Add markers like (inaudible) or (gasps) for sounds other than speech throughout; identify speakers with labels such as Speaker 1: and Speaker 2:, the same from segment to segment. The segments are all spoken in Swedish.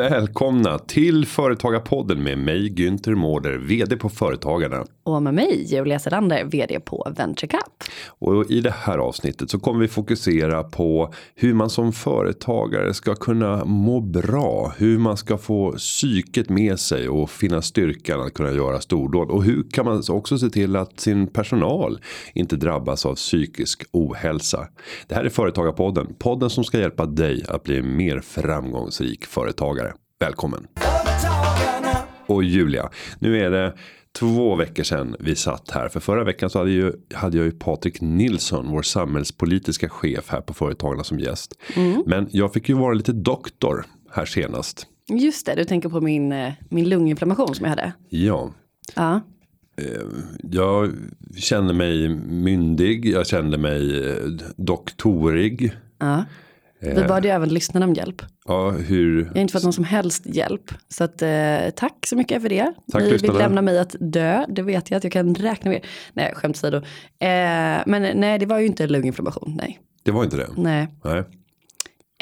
Speaker 1: Välkomna till Företagarpodden med mig Günther Mårder, vd på Företagarna.
Speaker 2: Och med mig Julia Selander, vd på VentureCup.
Speaker 1: Och i det här avsnittet så kommer vi fokusera på hur man som företagare ska kunna må bra. Hur man ska få psyket med sig och finna styrkan att kunna göra stordåd. Och hur kan man också se till att sin personal inte drabbas av psykisk ohälsa. Det här är Företagarpodden, podden som ska hjälpa dig att bli mer framgångsrik företagare. Välkommen! Och Julia, nu är det två veckor sedan vi satt här. För förra veckan så hade, ju, hade jag ju Patrik Nilsson, vår samhällspolitiska chef här på Företagarna som gäst. Mm. Men jag fick ju vara lite doktor här senast.
Speaker 2: Just det, du tänker på min, eh, min lunginflammation som jag hade.
Speaker 1: Ja.
Speaker 2: Ja.
Speaker 1: Eh, jag kände mig myndig, jag kände mig eh, doktorig.
Speaker 2: Ja. Vi bad ju även lyssnarna om hjälp.
Speaker 1: Ja, hur?
Speaker 2: Jag har inte fått någon som helst hjälp. Så att, eh, tack så mycket för det.
Speaker 1: Tack,
Speaker 2: Ni
Speaker 1: lyssnarna.
Speaker 2: vill lämna mig att dö, det vet jag att jag kan räkna med. Nej, skämt åsido. Eh, men nej, det var ju inte lunginflammation, nej.
Speaker 1: Det var inte det?
Speaker 2: Nej.
Speaker 1: nej.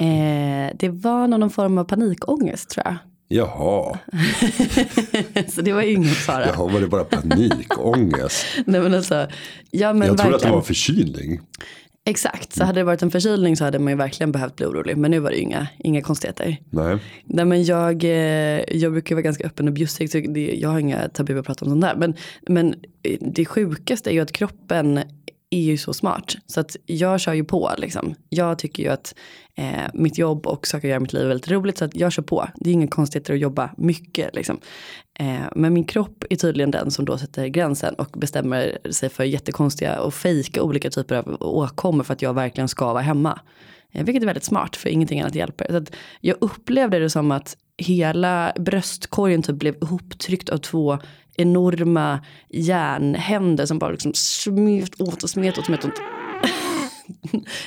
Speaker 2: Eh, det var någon form av panikångest tror jag.
Speaker 1: Jaha. (laughs)
Speaker 2: så det var ju ingen fara.
Speaker 1: Jaha, var det bara panikångest? (laughs)
Speaker 2: nej men alltså. Ja, men
Speaker 1: jag trodde
Speaker 2: verkligen.
Speaker 1: att det var förkylning.
Speaker 2: Exakt, så hade det varit en förkylning så hade man ju verkligen behövt bli orolig. Men nu var det ju inga, inga konstigheter.
Speaker 1: Nej.
Speaker 2: Nej men jag, eh, jag brukar vara ganska öppen och bjussig så det, jag har inga tabu att prata om sånt där. Men, men det sjukaste är ju att kroppen är ju så smart. Så att jag kör ju på liksom. Jag tycker ju att eh, mitt jobb och saker jag gör i mitt liv är väldigt roligt. Så att jag kör på. Det är inga konstigheter att jobba mycket liksom. Eh, men min kropp är tydligen den som då sätter gränsen och bestämmer sig för jättekonstiga och fejka olika typer av åkommor för att jag verkligen ska vara hemma. Eh, vilket är väldigt smart för ingenting annat hjälper. Så att jag upplevde det som att hela bröstkorgen typ blev ihoptryckt av två enorma järnhänder som bara liksom smet åt och smet åt och smet åt.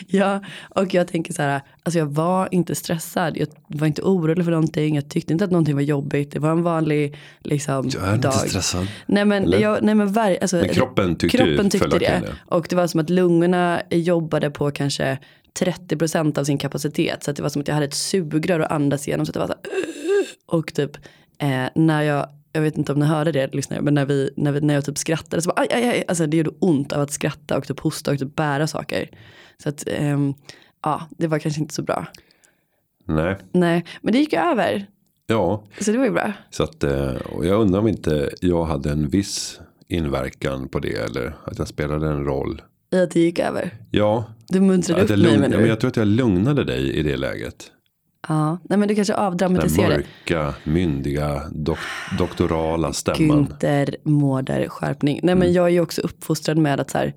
Speaker 2: ja, och jag tänker så här, alltså jag var inte stressad, jag var inte orolig för någonting, jag tyckte inte att någonting var jobbigt, det var en vanlig liksom,
Speaker 1: Jag är
Speaker 2: dag.
Speaker 1: inte stressad.
Speaker 2: Nej men, jag, nej, men, var, alltså,
Speaker 1: Men kroppen tyckte,
Speaker 2: kroppen tyckte det. Och det var som att lungorna jobbade på kanske 30% av sin kapacitet. Så det var som att jag hade ett sugrör att andas igenom. Så det var så här, (gasps) och typ eh, när jag, jag vet inte om ni hörde det lyssnare, men när, vi, när, vi, när jag typ skrattade så bara, aj, aj, aj, alltså det gjorde ont av att skratta och typ hosta och typ bära saker. Så att ehm, ja, det var kanske inte så bra.
Speaker 1: Nej.
Speaker 2: Nej, men det gick ju över.
Speaker 1: Ja,
Speaker 2: Så det var ju bra.
Speaker 1: så att eh, och jag undrar om inte jag hade en viss inverkan på det eller att jag spelade en roll.
Speaker 2: I att det gick över.
Speaker 1: Ja,
Speaker 2: Du muntrade upp mig menar
Speaker 1: ja, men
Speaker 2: du?
Speaker 1: jag tror att jag lugnade dig i det läget.
Speaker 2: Ja, nej men du kanske
Speaker 1: Den
Speaker 2: avdramatiserade.
Speaker 1: mörka, myndiga, dok doktorala stämman.
Speaker 2: Günther Mårder skärpning. Nej men jag är ju också uppfostrad med att så här.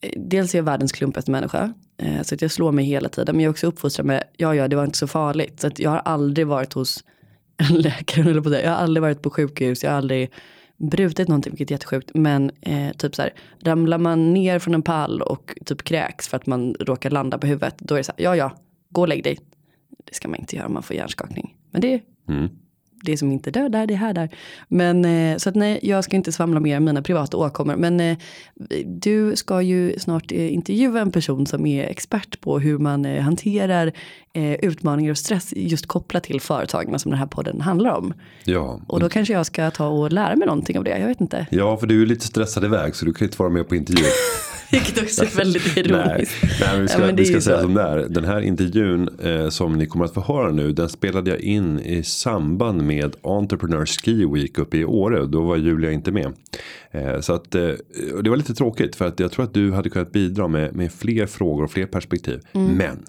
Speaker 2: eh, Dels är jag världens klumpigaste människa. Eh, så att jag slår mig hela tiden. Men jag är också uppfostrad med, ja ja det var inte så farligt. Så att jag har aldrig varit hos en (laughs) läkare. Eller på det. Jag har aldrig varit på sjukhus. Jag har aldrig brutit någonting, vilket är jättesjukt. Men eh, typ så här, ramlar man ner från en pall och typ kräks för att man råkar landa på huvudet. Då är det så här, ja ja, gå och lägg dig. Det ska man inte göra om man får hjärnskakning. Men det
Speaker 1: Mm
Speaker 2: det som inte dör där, det är här där. Men eh, så att nej, jag ska inte svamla mer om mina privata åkommor. Men eh, du ska ju snart eh, intervjua en person som är expert på hur man hanterar utmaningar och stress just kopplat till företagen som den här podden handlar om.
Speaker 1: Ja,
Speaker 2: Och då kanske jag ska ta och lära mig någonting av det, jag vet inte.
Speaker 1: ja, för du är lite stressad iväg så du kan inte vara med på intervjun. (laughs)
Speaker 2: Vilket också är väldigt
Speaker 1: Nej,
Speaker 2: ironiskt.
Speaker 1: nej men vi ska,
Speaker 2: Ja,
Speaker 1: vi ska säga
Speaker 2: så.
Speaker 1: som det är. Den här intervjun eh, som ni kommer att få höra nu. Den spelade jag in i samband med Entrepreneur Ski Week uppe i Åre. Då var Julia inte med. Eh, så att eh, det var lite tråkigt. För att jag tror att du hade kunnat bidra med, med fler frågor och fler perspektiv.
Speaker 2: Mm.
Speaker 1: Men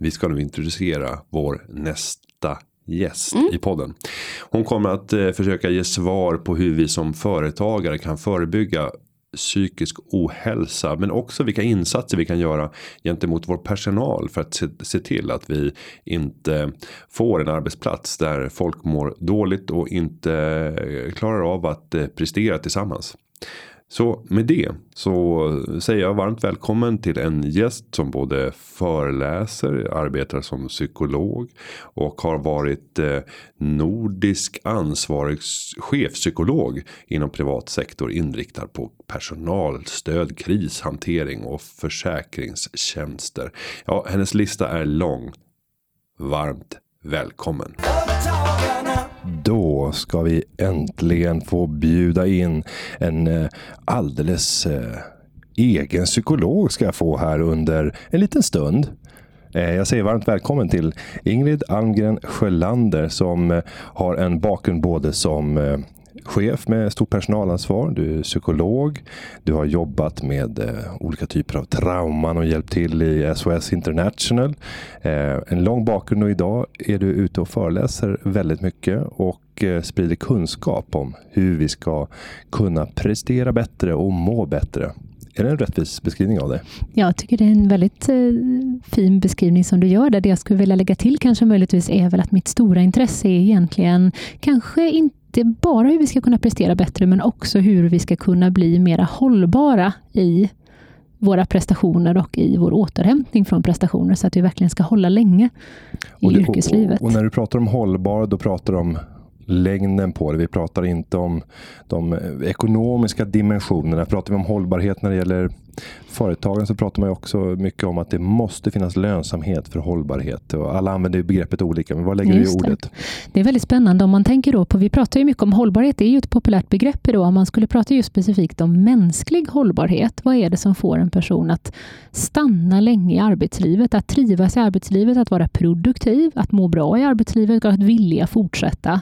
Speaker 1: vi ska nu introducera vår nästa gäst
Speaker 2: Mm.
Speaker 1: i podden. Hon kommer att eh, försöka ge svar på hur vi som företagare kan förebygga psykisk ohälsa. Men också vilka insatser vi kan göra gentemot vår personal. För att se, se till att vi inte får en arbetsplats där folk mår dåligt och inte eh, klarar av att eh, prestera tillsammans. Så med det så säger jag varmt välkommen till en gäst som både föreläser, arbetar som psykolog och har varit eh, nordisk ansvarig chefpsykolog inom privat sektor inriktad på personalstöd, krishantering och försäkringstjänster. Ja, hennes lista är lång. Varmt välkommen.
Speaker 3: Då ska vi äntligen få bjuda in en eh, alldeles eh, egen psykolog ska jag få här under en liten stund. Eh, jag säger varmt välkommen till Ingrid Almgren Sjölander som har en bakgrund både som chef med stort personalansvar, du är psykolog, du har jobbat med eh, olika typer av trauman och hjälpt till i SOS International. Eh, en lång bakgrund och idag är du ute och föreläser väldigt mycket och eh, sprider kunskap om hur vi ska kunna prestera bättre och må bättre. Är det en rättvis beskrivning av det?
Speaker 4: Jag tycker det är en väldigt eh, fin beskrivning som du gör där. Det jag skulle vilja lägga till kanske möjligtvis är väl att mitt stora intresse är egentligen kanske inte bara hur vi ska kunna prestera bättre men också hur vi ska kunna bli mera hållbara i våra prestationer och i vår återhämtning från prestationer så att vi verkligen ska hålla länge i
Speaker 3: och, det,
Speaker 4: yrkeslivet.
Speaker 3: Och, och, när du pratar om hållbar, då pratar du om längden på det. Vi pratar inte om de ekonomiska dimensionerna. Pratar vi om hållbarhet när det gäller företagen så pratar man också mycket om att det måste finnas lönsamhet för hållbarhet. Och alla använder begreppet olika, men vad lägger Just du i ordet? Det.
Speaker 4: det är väldigt spännande om man tänker då på, vi pratar ju mycket om hållbarhet, det är ju ett populärt begrepp idag. Om man skulle prata just specifikt om mänsklig hållbarhet, vad är det som får en person att stanna länge i arbetslivet, att trivas i arbetslivet, att vara produktiv, att må bra i arbetslivet och att vilja fortsätta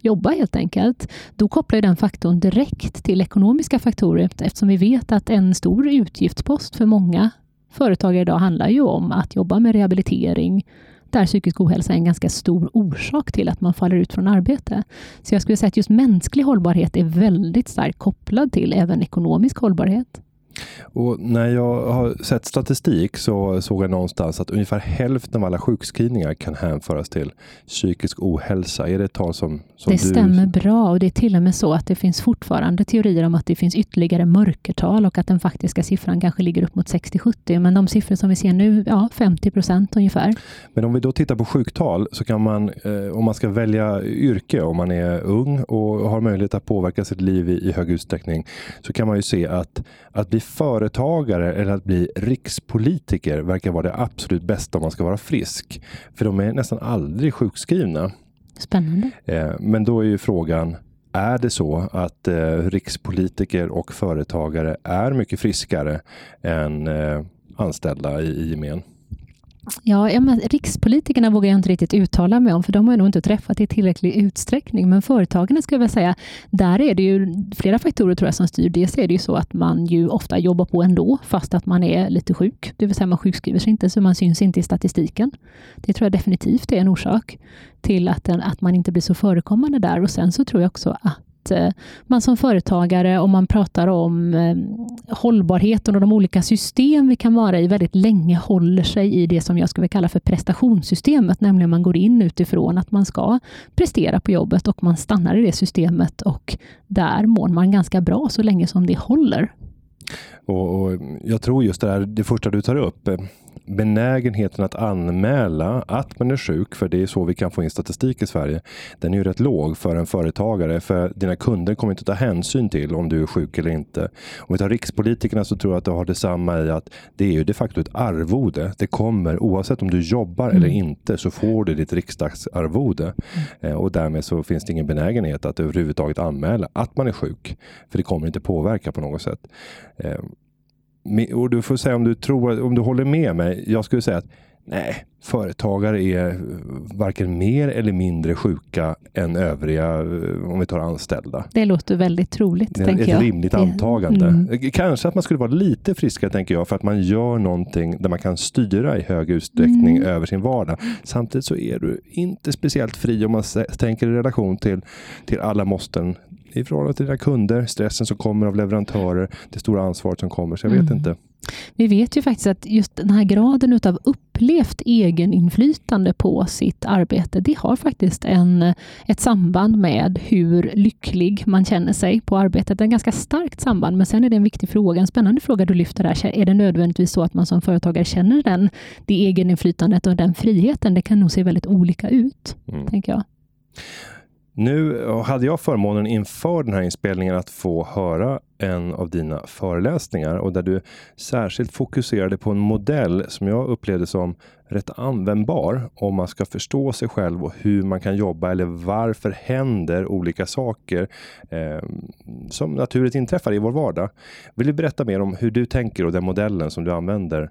Speaker 4: jobba helt enkelt, då kopplar den faktorn direkt till ekonomiska faktorer eftersom vi vet att en stor utgiftspost för många företagare idag handlar ju om att jobba med rehabilitering där psykisk ohälsa är en ganska stor orsak till att man faller ut från arbete. Så jag skulle säga att just mänsklig hållbarhet är väldigt starkt kopplad till även ekonomisk hållbarhet.
Speaker 3: Och när jag har sett statistik så såg jag någonstans att ungefär hälften av alla sjukskrivningar kan hänföras till psykisk ohälsa. Är det ett tal som, som
Speaker 4: Det du... stämmer bra och det är till och med så att det finns fortfarande teorier om att det finns ytterligare mörkertal och att den faktiska siffran kanske ligger upp mot 60-70. Men de siffror som vi ser nu, ja 50 procent ungefär.
Speaker 3: Men om vi då tittar på sjuktal så kan man, eh, om man ska välja yrke, om man är ung och har möjlighet att påverka sitt liv i, i hög utsträckning, så kan man ju se att, att bli företagare eller att bli rikspolitiker verkar vara det absolut bästa om man ska vara frisk. För de är nästan aldrig sjukskrivna.
Speaker 4: Spännande.
Speaker 3: Eh, men då är ju frågan, är det så att eh, rikspolitiker och företagare är mycket friskare än eh, anställda i gemen?
Speaker 4: Ja, ja men rikspolitikerna vågar jag inte riktigt uttala mig om, för de har jag nog inte träffat i tillräcklig utsträckning. Men företagarna, skulle jag säga, där är det ju flera faktorer tror jag som styr. Dels är det ju så att man ju ofta jobbar på ändå, fast att man är lite sjuk. Det vill säga man sjukskriver sig inte, så man syns inte i statistiken. Det tror jag definitivt är en orsak till att, den, att man inte blir så förekommande där. Och sen så tror jag också att att eh, man som företagare, om man pratar om eh, hållbarheten och de olika system vi kan vara i, väldigt länge håller sig i det som jag skulle kalla för prestationssystemet, nämligen man går in utifrån att man ska prestera på jobbet och man stannar i det systemet och där mår man ganska bra så länge som det håller.
Speaker 3: Och, och, Jag tror just det här, det första du tar upp, eh, benägenheten att anmäla att man är sjuk, för det är så vi kan få in statistik i Sverige, den är ju rätt låg för en företagare. För dina kunder kommer inte ta hänsyn till om du är sjuk eller inte. Om vi tar rikspolitikerna så tror jag att det har detsamma i att det är ju de facto ett arvode. Det kommer oavsett om du jobbar mm. eller inte så får du ditt riksdagsarvode. Mm. Eh, och därmed så finns det ingen benägenhet att överhuvudtaget anmäla att man är sjuk. För det kommer inte påverka på något sätt. Eh, och du får säga om du tror, om du håller med mig. Jag skulle säga att nej, företagare är varken mer eller mindre sjuka än övriga, eh, om vi tar anställda.
Speaker 4: Det låter väldigt troligt. Det är ett
Speaker 3: jag. rimligt antagande. Mm. Kanske att man skulle vara lite friskare, tänker jag, för att man gör någonting där man kan styra i hög utsträckning mm. över sin vardag. Samtidigt så är du inte speciellt fri om man tänker i relation till, till alla måsten i förhållande till dina kunder, stressen som kommer av leverantörer, det stora ansvaret som kommer. Så jag vet mm. inte.
Speaker 4: Vi vet ju faktiskt att just den här graden utav upplevt egeninflytande på sitt arbete, det har faktiskt en, ett samband med hur lycklig man känner sig på arbetet. Ett ganska starkt samband, men sen är det en viktig fråga, en spännande fråga du lyfter här. Är det nödvändigtvis så att man som företagare känner den, det egeninflytandet och den friheten? Det kan nog se väldigt olika ut, mm. tänker jag.
Speaker 3: Nu eh, hade jag förmånen inför den här inspelningen att få höra en av dina föreläsningar och där du särskilt fokuserade på en modell som jag upplevde som rätt användbar om man ska förstå sig själv och hur man kan jobba eller varför händer olika saker eh, som naturligt inträffar i vår vardag. Vill du berätta mer om hur du tänker och den modellen som du använder?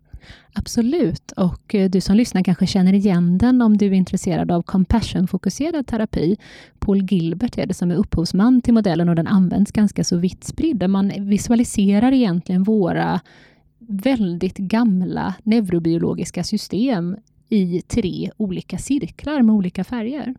Speaker 4: Absolut, och eh, du som lyssnar kanske känner igen den om du är intresserad av compassion-fokuserad terapi. Paul Gilbert är det som är upphovsman till modellen och den används ganska så vitt spridd. Man visualiserar egentligen våra väldigt gamla neurobiologiska system i tre olika cirklar med olika färger.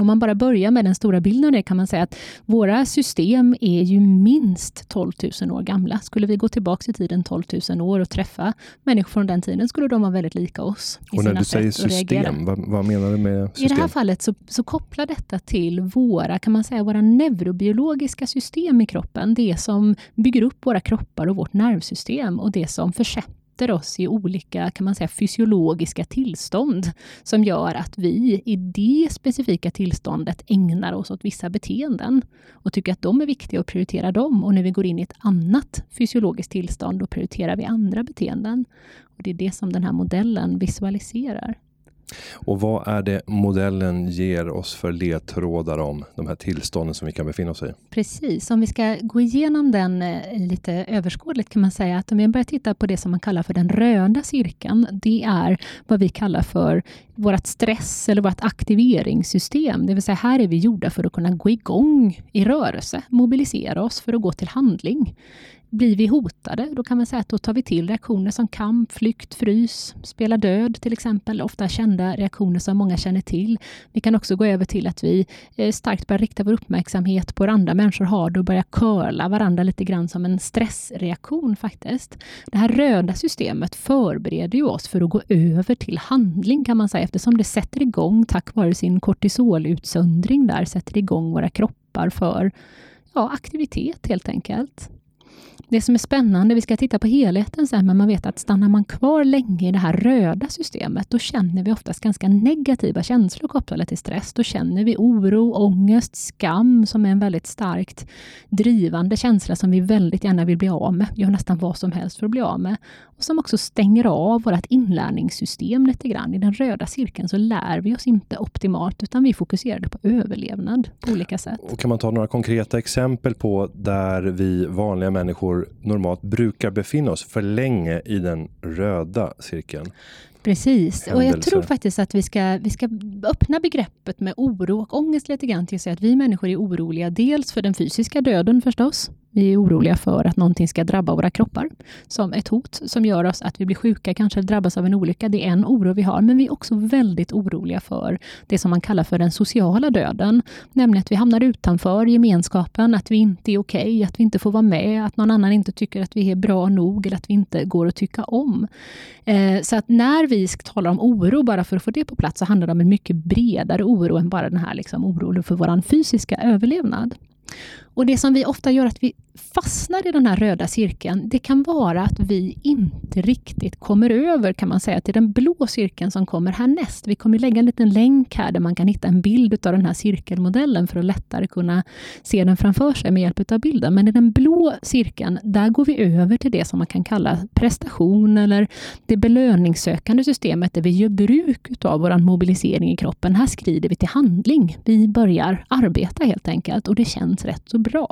Speaker 4: Om man bara börjar med den stora bilden det kan man säga att våra system är ju minst 12 000 år gamla. Skulle vi gå tillbaka i tiden 12 000 år och träffa människor från den tiden skulle de vara väldigt lika oss.
Speaker 3: och när du säger system, vad, vad, menar du med system?
Speaker 4: I det här fallet så, så kopplar detta till våra, kan man säga, våra neurobiologiska system i kroppen. Det som bygger upp våra kroppar och vårt nervsystem och det som försätter sätter oss i olika kan man säga, fysiologiska tillstånd som gör att vi i det specifika tillståndet ägnar oss åt vissa beteenden och tycker att de är viktiga och prioriterar dem. Och när vi går in i ett annat fysiologiskt tillstånd, då prioriterar vi andra beteenden. Och Det är det som den här modellen visualiserar.
Speaker 3: Och vad är det modellen ger oss för ledtrådar om de här tillstånden som vi kan befinna oss i?
Speaker 4: Precis, om vi ska gå igenom den eh, lite överskådligt kan man säga att om vi börjar titta på det som man kallar för den röda cirkeln. Det är vad vi kallar för vårt stress eller vårt aktiveringssystem. Det vill säga här är vi gjorda för att kunna gå igång i rörelse, mobilisera oss för att gå till handling. Blir vi hotade, då kan man säga att då tar vi till reaktioner som kamp, flykt, frys, spela död till exempel. Ofta kända reaktioner som många känner till. Vi kan också gå över till att vi eh, starkt börjar rikta vår uppmärksamhet på hur andra människor har det och börja curla varandra lite grann som en stressreaktion faktiskt. Det här röda systemet förbereder ju oss för att gå över till handling kan man säga eftersom det sätter igång tack vare sin kortisolutsöndring där, sätter igång våra kroppar för ja, aktivitet helt enkelt det som är spännande, vi ska titta på helheten sen, men man vet att stannar man kvar länge i det här röda systemet, då känner vi oftast ganska negativa känslor kopplade till stress. Då känner vi oro, ångest, skam som är en väldigt starkt drivande känsla som vi väldigt gärna vill bli av med. Gör nästan vad som helst för att bli av med. Och som också stänger av vårt inlärningssystem lite grann. I den röda cirkeln så lär vi oss inte optimalt, utan vi fokuserar på överlevnad på olika sätt.
Speaker 3: Och kan man ta några konkreta exempel på där vi vanliga människor normalt brukar befinna oss för länge i den röda cirkeln.
Speaker 4: Precis, och jag tror faktiskt att vi ska, vi ska öppna begreppet med oro och ångest lite grann till att säga att vi människor är oroliga, dels för den fysiska döden förstås, vi är oroliga för att någonting ska drabba våra kroppar som ett hot som gör oss att vi blir sjuka, kanske drabbas av en olycka. Det är en oro vi har, men vi är också väldigt oroliga för det som man kallar för den sociala döden. Nämligen att vi hamnar utanför gemenskapen, att vi inte är okej, okay, att vi inte får vara med, att någon annan inte tycker att vi är bra nog eller att vi inte går att tycka om. Eh, så att när vi talar om oro, bara för att få det på plats, så handlar det om en mycket bredare oro än bara den här liksom, oron för vår fysiska överlevnad. Och Det som vi ofta gör att vi fastnar i den här röda cirkeln, det kan vara att vi inte riktigt kommer över, kan man säga, till den blå cirkeln som kommer härnäst. Vi kommer lägga en liten länk här där man kan hitta en bild av den här cirkelmodellen för att lättare kunna se den framför sig med hjälp av bilden. Men i den blå cirkeln, där går vi över till det som man kan kalla prestation eller det belöningssökande systemet där vi gör bruk av vår mobilisering i kroppen. Här skrider vi till handling. Vi börjar arbeta helt enkelt och det känns rätt så bra bra.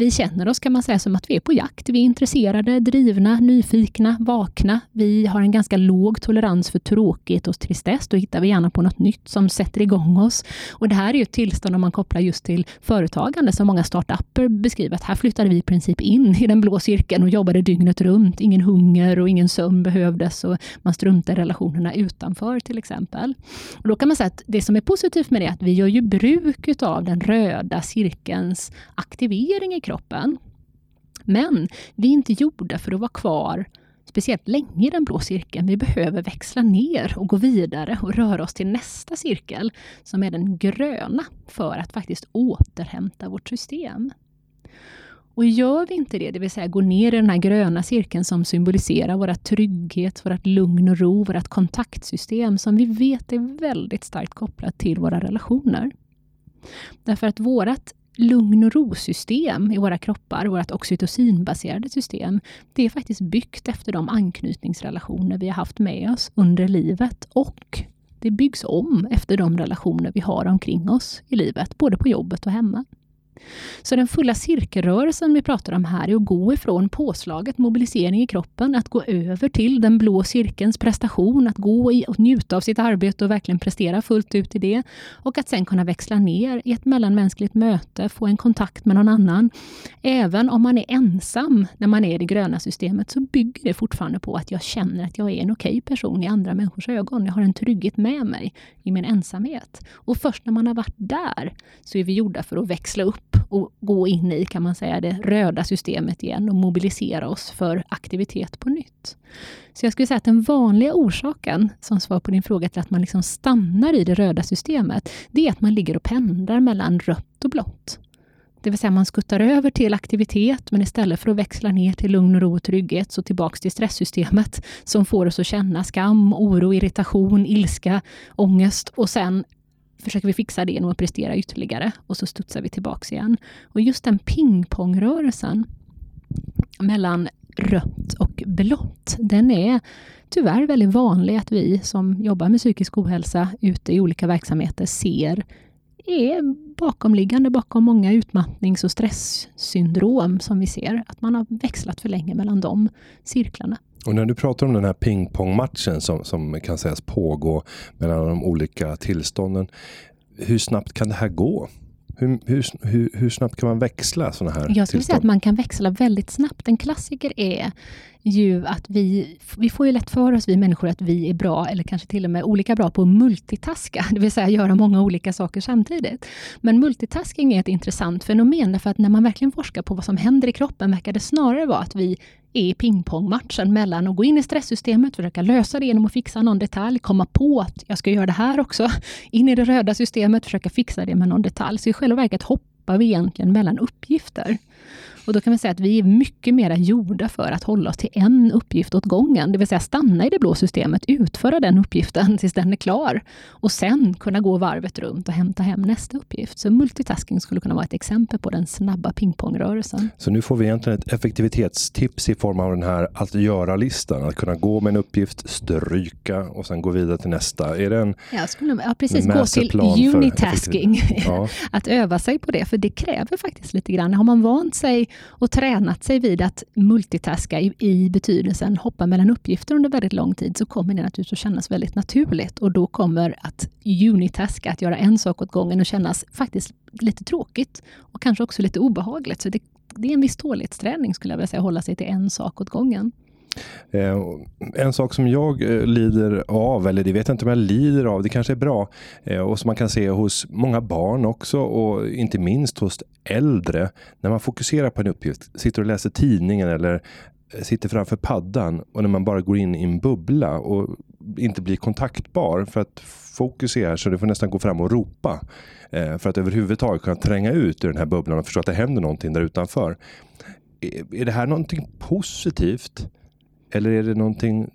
Speaker 4: Vi känner oss kan man säga som att vi är på jakt. Vi är intresserade, drivna, nyfikna, vakna. Vi har en ganska låg tolerans för tråkigt och tristess. Då hittar vi gärna på något nytt som sätter igång oss. Och Det här är ett tillstånd om man kopplar just till företagande som många startupper beskriver att här flyttade vi i princip in i den blå cirkeln och jobbade dygnet runt. Ingen hunger och ingen sömn behövdes och man struntade i relationerna utanför till exempel. Och Då kan man säga att det som är positivt med det är att vi gör ju bruk av den röda cirkelns aktivering i kroppen. Men vi är inte gjorda för att vara kvar speciellt länge i den blå cirkeln. Vi behöver växla ner och gå vidare och röra oss till nästa cirkel, som är den gröna, för att faktiskt återhämta vårt system. Och gör vi inte det, det vill säga går ner i den här gröna cirkeln som symboliserar vår trygghet, vårt lugn och ro, vårt kontaktsystem, som vi vet är väldigt starkt kopplat till våra relationer. Därför att vårt lugn och ro-system i våra kroppar, vårt oxytocinbaserade system, det är faktiskt byggt efter de anknytningsrelationer vi har haft med oss under livet och det byggs om efter de relationer vi har omkring oss i livet, både på jobbet och hemma. Så den fulla cirkelrörelsen vi pratar om här är att gå ifrån påslaget, mobilisering i kroppen, att gå över till den blå cirkelns prestation, att gå i och njuta av sitt arbete och verkligen prestera fullt ut i det. Och att sen kunna växla ner i ett mellanmänskligt möte, få en kontakt med någon annan. Även om man är ensam när man är i det gröna systemet så bygger det fortfarande på att jag känner att jag är en okej okay person i andra människors ögon. Jag har en trygghet med mig i min ensamhet. Och först när man har varit där så är vi gjorda för att växla upp och gå in i, kan man säga, det röda systemet igen och mobilisera oss för aktivitet på nytt. Så jag skulle säga att den vanliga orsaken, som svar på din fråga, till att man liksom stannar i det röda systemet, det är att man ligger och pendlar mellan rött och blått. Det vill säga man skuttar över till aktivitet, men istället för att växla ner till lugn och ro och trygghet, så tillbaks till stresssystemet som får oss att känna skam, oro, irritation, ilska, ångest och sen försöker vi fixa det genom att prestera ytterligare och så studsar vi tillbaks igen. Och just den pingpongrörelsen mellan rött och blått, den är tyvärr väldigt vanlig att vi som jobbar med psykisk ohälsa ute i olika verksamheter ser är bakomliggande bakom många utmattnings och stresssyndrom som vi ser. Att man har växlat för länge mellan de cirklarna.
Speaker 3: Och när du pratar om den här pingpongmatchen som, som kan sägas pågå mellan de olika tillstånden. Hur snabbt kan det här gå? Hur, hur, hur, hur snabbt kan man växla sådana här
Speaker 4: Jag skulle säga att man kan växla väldigt snabbt. En klassiker är ju att vi, vi får ju lätt för oss, vi människor, att vi är bra, eller kanske till och med olika bra på att multitaska, (laughs) det vill säga göra många olika saker samtidigt. Men multitasking är ett intressant fenomen, därför att när man verkligen forskar på vad som händer i kroppen, verkar det snarare vara att vi är i pingpongmatchen mellan att gå in i stresssystemet, försöka lösa det genom att fixa någon detalj, komma på att jag ska göra det här också, (laughs) in i det röda systemet, försöka fixa det med någon detalj. Så i själva verket hoppar vi egentligen mellan uppgifter. Och då kan man säga att vi är mycket mer gjorda för att hålla oss till en uppgift åt gången, det vill säga stanna i det blå systemet, utföra den uppgiften (laughs) tills den är klar och sen kunna gå varvet runt och hämta hem nästa uppgift. Så multitasking skulle kunna vara ett exempel på den snabba pingpongrörelsen.
Speaker 3: Så nu får vi egentligen ett effektivitetstips i form av den här att göra-listan, att kunna gå med en uppgift, stryka och sen gå vidare till nästa. Är det en
Speaker 4: Ja, skulle, ja precis. Gå till unitasking. Ja. (laughs) att öva sig på det, för det kräver faktiskt lite grann. Har man vant sig och tränat sig vid att multitaska i, i betydelsen hoppa mellan uppgifter under väldigt lång tid, så kommer det naturligtvis att kännas väldigt naturligt. Och då kommer att unitaska, att göra en sak åt gången, och kännas faktiskt lite tråkigt och kanske också lite obehagligt. Så det, det är en viss tålighetsträning skulle jag vilja säga, hålla sig till en sak åt gången.
Speaker 3: Eh, en sak som jag eh, lider av, eller det vet jag inte om jag lider av, det kanske är bra, eh, och som man kan se hos många barn också och inte minst hos äldre. När man fokuserar på en uppgift, sitter och läser tidningen eller sitter framför paddan och när man bara går in i en bubbla och inte blir kontaktbar för att fokus är så du får nästan gå fram och ropa för att överhuvudtaget kunna tränga ut ur den här bubblan och förstå att det händer någonting där utanför. Är det här någonting positivt? Eller är det någonting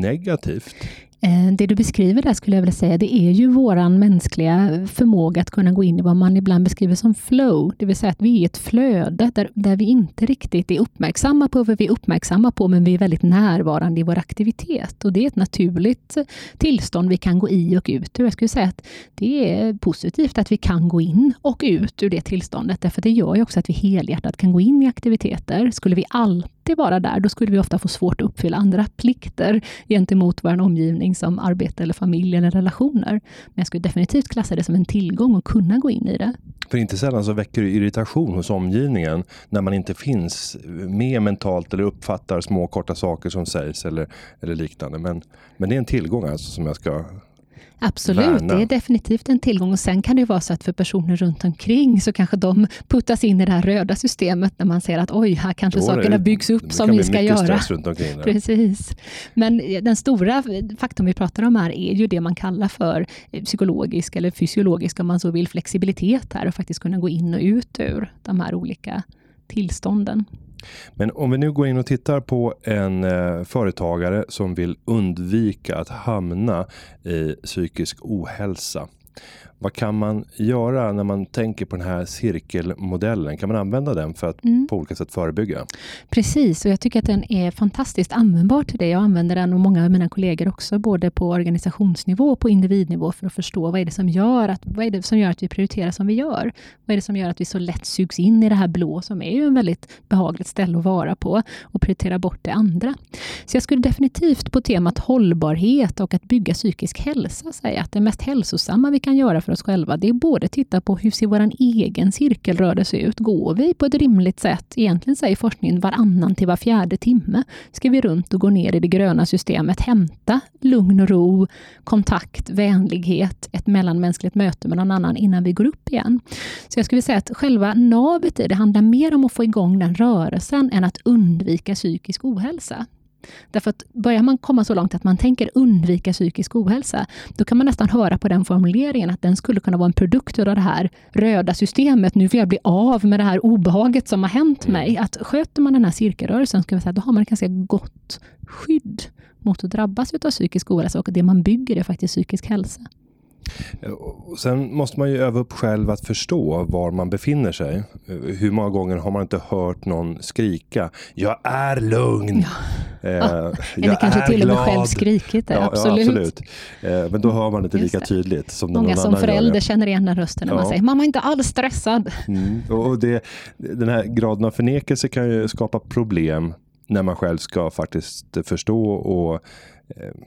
Speaker 3: negativt?
Speaker 4: Eh, det du beskriver där skulle jag vilja säga, det är ju våran mänskliga förmåga att kunna gå in i vad man ibland beskriver som flow, det vill säga att vi är i ett flöde där, där vi inte riktigt är uppmärksamma på vad vi är uppmärksamma på, men vi är väldigt närvarande i vår aktivitet. Och det är ett naturligt tillstånd vi kan gå i och ut ur. Jag skulle säga att det är positivt att vi kan gå in och ut ur det tillståndet, därför att det gör ju också att vi helhjärtat kan gå in i aktiviteter. Skulle vi alltid vara där, då skulle vi ofta få svårt att uppfylla andra plikter gentemot vår omgivning som arbete eller familj eller relationer. Men jag skulle definitivt klassa det som en tillgång att kunna gå in i det.
Speaker 3: För inte sällan så väcker det irritation hos omgivningen när man inte finns med mentalt eller uppfattar små korta saker som sägs eller, eller liknande. Men, men det är en tillgång alltså som jag ska
Speaker 4: Absolut, värna. det är definitivt en tillgång. Och sen kan det vara så att för personer runt omkring så kanske de puttas in i det här röda systemet när man ser att oj, här kanske Då sakerna byggs upp som vi ska göra. Precis. Men den stora faktorn vi pratar om här är ju det man kallar för psykologisk eller fysiologisk, om man så vill, flexibilitet här och faktiskt kunna gå in och ut ur de här olika tillstånden.
Speaker 3: Men om vi nu går in och tittar på en eh, företagare som vill undvika att hamna i psykisk ohälsa. Vad kan man göra när man tänker på den här cirkelmodellen? Kan man använda den för att mm. på olika sätt förebygga?
Speaker 4: Precis, och jag tycker att den är fantastiskt användbar till det. Jag använder den och många av mina kollegor också, både på organisationsnivå och på individnivå för att förstå vad är det som gör att, vad är det som gör att vi prioriterar som vi gör? Vad är det som gör att vi så lätt sugs in i det här blå som är ju en väldigt behagligt ställe att vara på och prioritera bort det andra. Så jag skulle definitivt på temat hållbarhet och att bygga psykisk hälsa säga att det mest hälsosamma vi kan göra för oss själva, det är både titta på hur ser vår egen cirkelrörelse ut? Går vi på ett rimligt sätt? Egentligen säger forskningen varannan till var fjärde timme ska vi runt och gå ner i det gröna systemet, hämta lugn och ro, kontakt, vänlighet, ett mellanmänskligt möte med någon annan innan vi går upp igen. Så jag skulle säga att själva navet i det handlar mer om att få igång den rörelsen än att undvika psykisk ohälsa. Därför att börjar man komma så långt att man tänker undvika psykisk ohälsa, då kan man nästan höra på den formuleringen att den skulle kunna vara en produkt av det här röda systemet. Nu vill jag bli av med det här obehaget som har hänt mig. Mm. Att sköter man den här cirkelrörelsen, ska vi säga, då har man ett ganska gott skydd mot att drabbas av psykisk ohälsa och det man bygger är faktiskt psykisk hälsa.
Speaker 3: Sen måste man ju öva upp själv att förstå var man befinner sig. Hur många gånger har man inte hört någon skrika Jag är lugn!
Speaker 4: Ja. Eh, Eller kanske till och med själv skrikit det. Ja, absolut. Ja, absolut.
Speaker 3: Eh, men då hör man inte lika tydligt som
Speaker 4: Många
Speaker 3: någon
Speaker 4: som förälder känner igen den rösten när man säger mamma är inte alls stressad.
Speaker 3: Mm. Och det, den här graden av förnekelse kan ju skapa problem när man själv ska faktiskt förstå och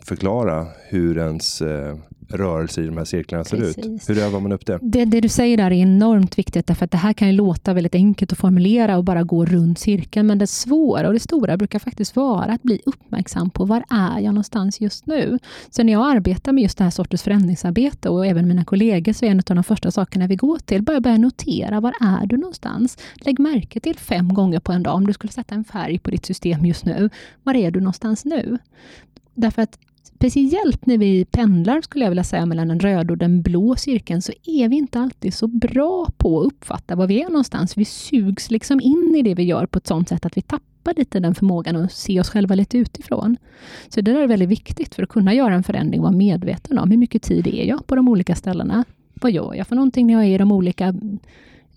Speaker 3: förklara hur ens eh, rörelse i de här cirklarna Precis. ser ut. Hur övar man upp det?
Speaker 4: det? det? du säger där är enormt viktigt, därför att det här kan ju låta väldigt enkelt att formulera och bara gå runt cirkeln, men det svåra och det stora brukar faktiskt vara att bli uppmärksam på var är jag någonstans just nu? Så när jag arbetar med just det här sortens förändringsarbete och även mina kollegor, så är en av de första sakerna vi går till, bara börja notera, var är du någonstans? Lägg märke till fem gånger på en dag, om du skulle sätta en färg på ditt system just nu, var är du någonstans nu? Därför att speciellt när vi pendlar, skulle jag vilja säga, mellan den röda och den blå cirkeln, så är vi inte alltid så bra på att uppfatta var vi är någonstans. Vi sugs liksom in i det vi gör på ett sånt sätt att vi tappar lite den förmågan att se oss själva lite utifrån. Så det där är väldigt viktigt för att kunna göra en förändring, vara medveten om hur mycket tid är jag på de olika ställena? Vad gör jag för någonting när jag är i de olika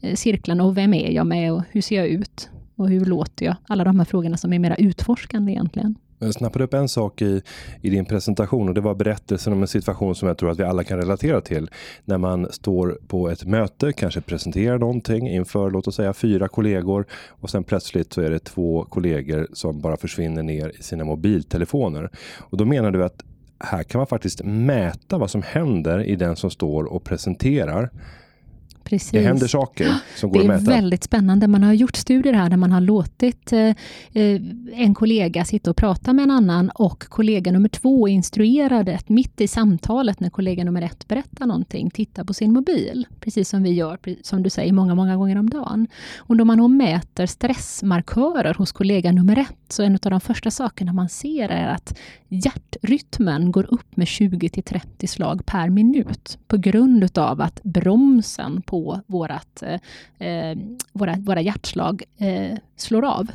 Speaker 4: eh, cirklarna och vem är jag med och hur ser jag ut? Och hur låter jag? Alla de här frågorna som är mera utforskande egentligen.
Speaker 3: Jag snappade upp en sak i, i din presentation och det var berättelsen om en situation som jag tror att vi alla kan relatera till. När man står på ett möte, kanske presenterar någonting inför låt oss säga fyra kollegor och sen plötsligt så är det två kollegor som bara försvinner ner i sina mobiltelefoner. Och då menar du att här kan man faktiskt mäta vad som händer i den som står och presenterar
Speaker 4: Precis.
Speaker 3: Det händer saker som går att mäta.
Speaker 4: Det är väldigt spännande. Man har gjort studier här där man har låtit eh, eh, en kollega sitta och prata med en annan och kollega nummer två instruerade mitt i samtalet när kollega nummer ett berättar någonting, titta på sin mobil. Precis som vi gör, som du säger, många, många gånger om dagen. Och då man då mäter stressmarkörer hos kollega nummer ett, så en av de första sakerna man ser är att hjärtrytmen går upp med 20 till 30 slag per minut på grund utav att bromsen på vårat, eh, eh, våra, våra hjärtslag eh, slår av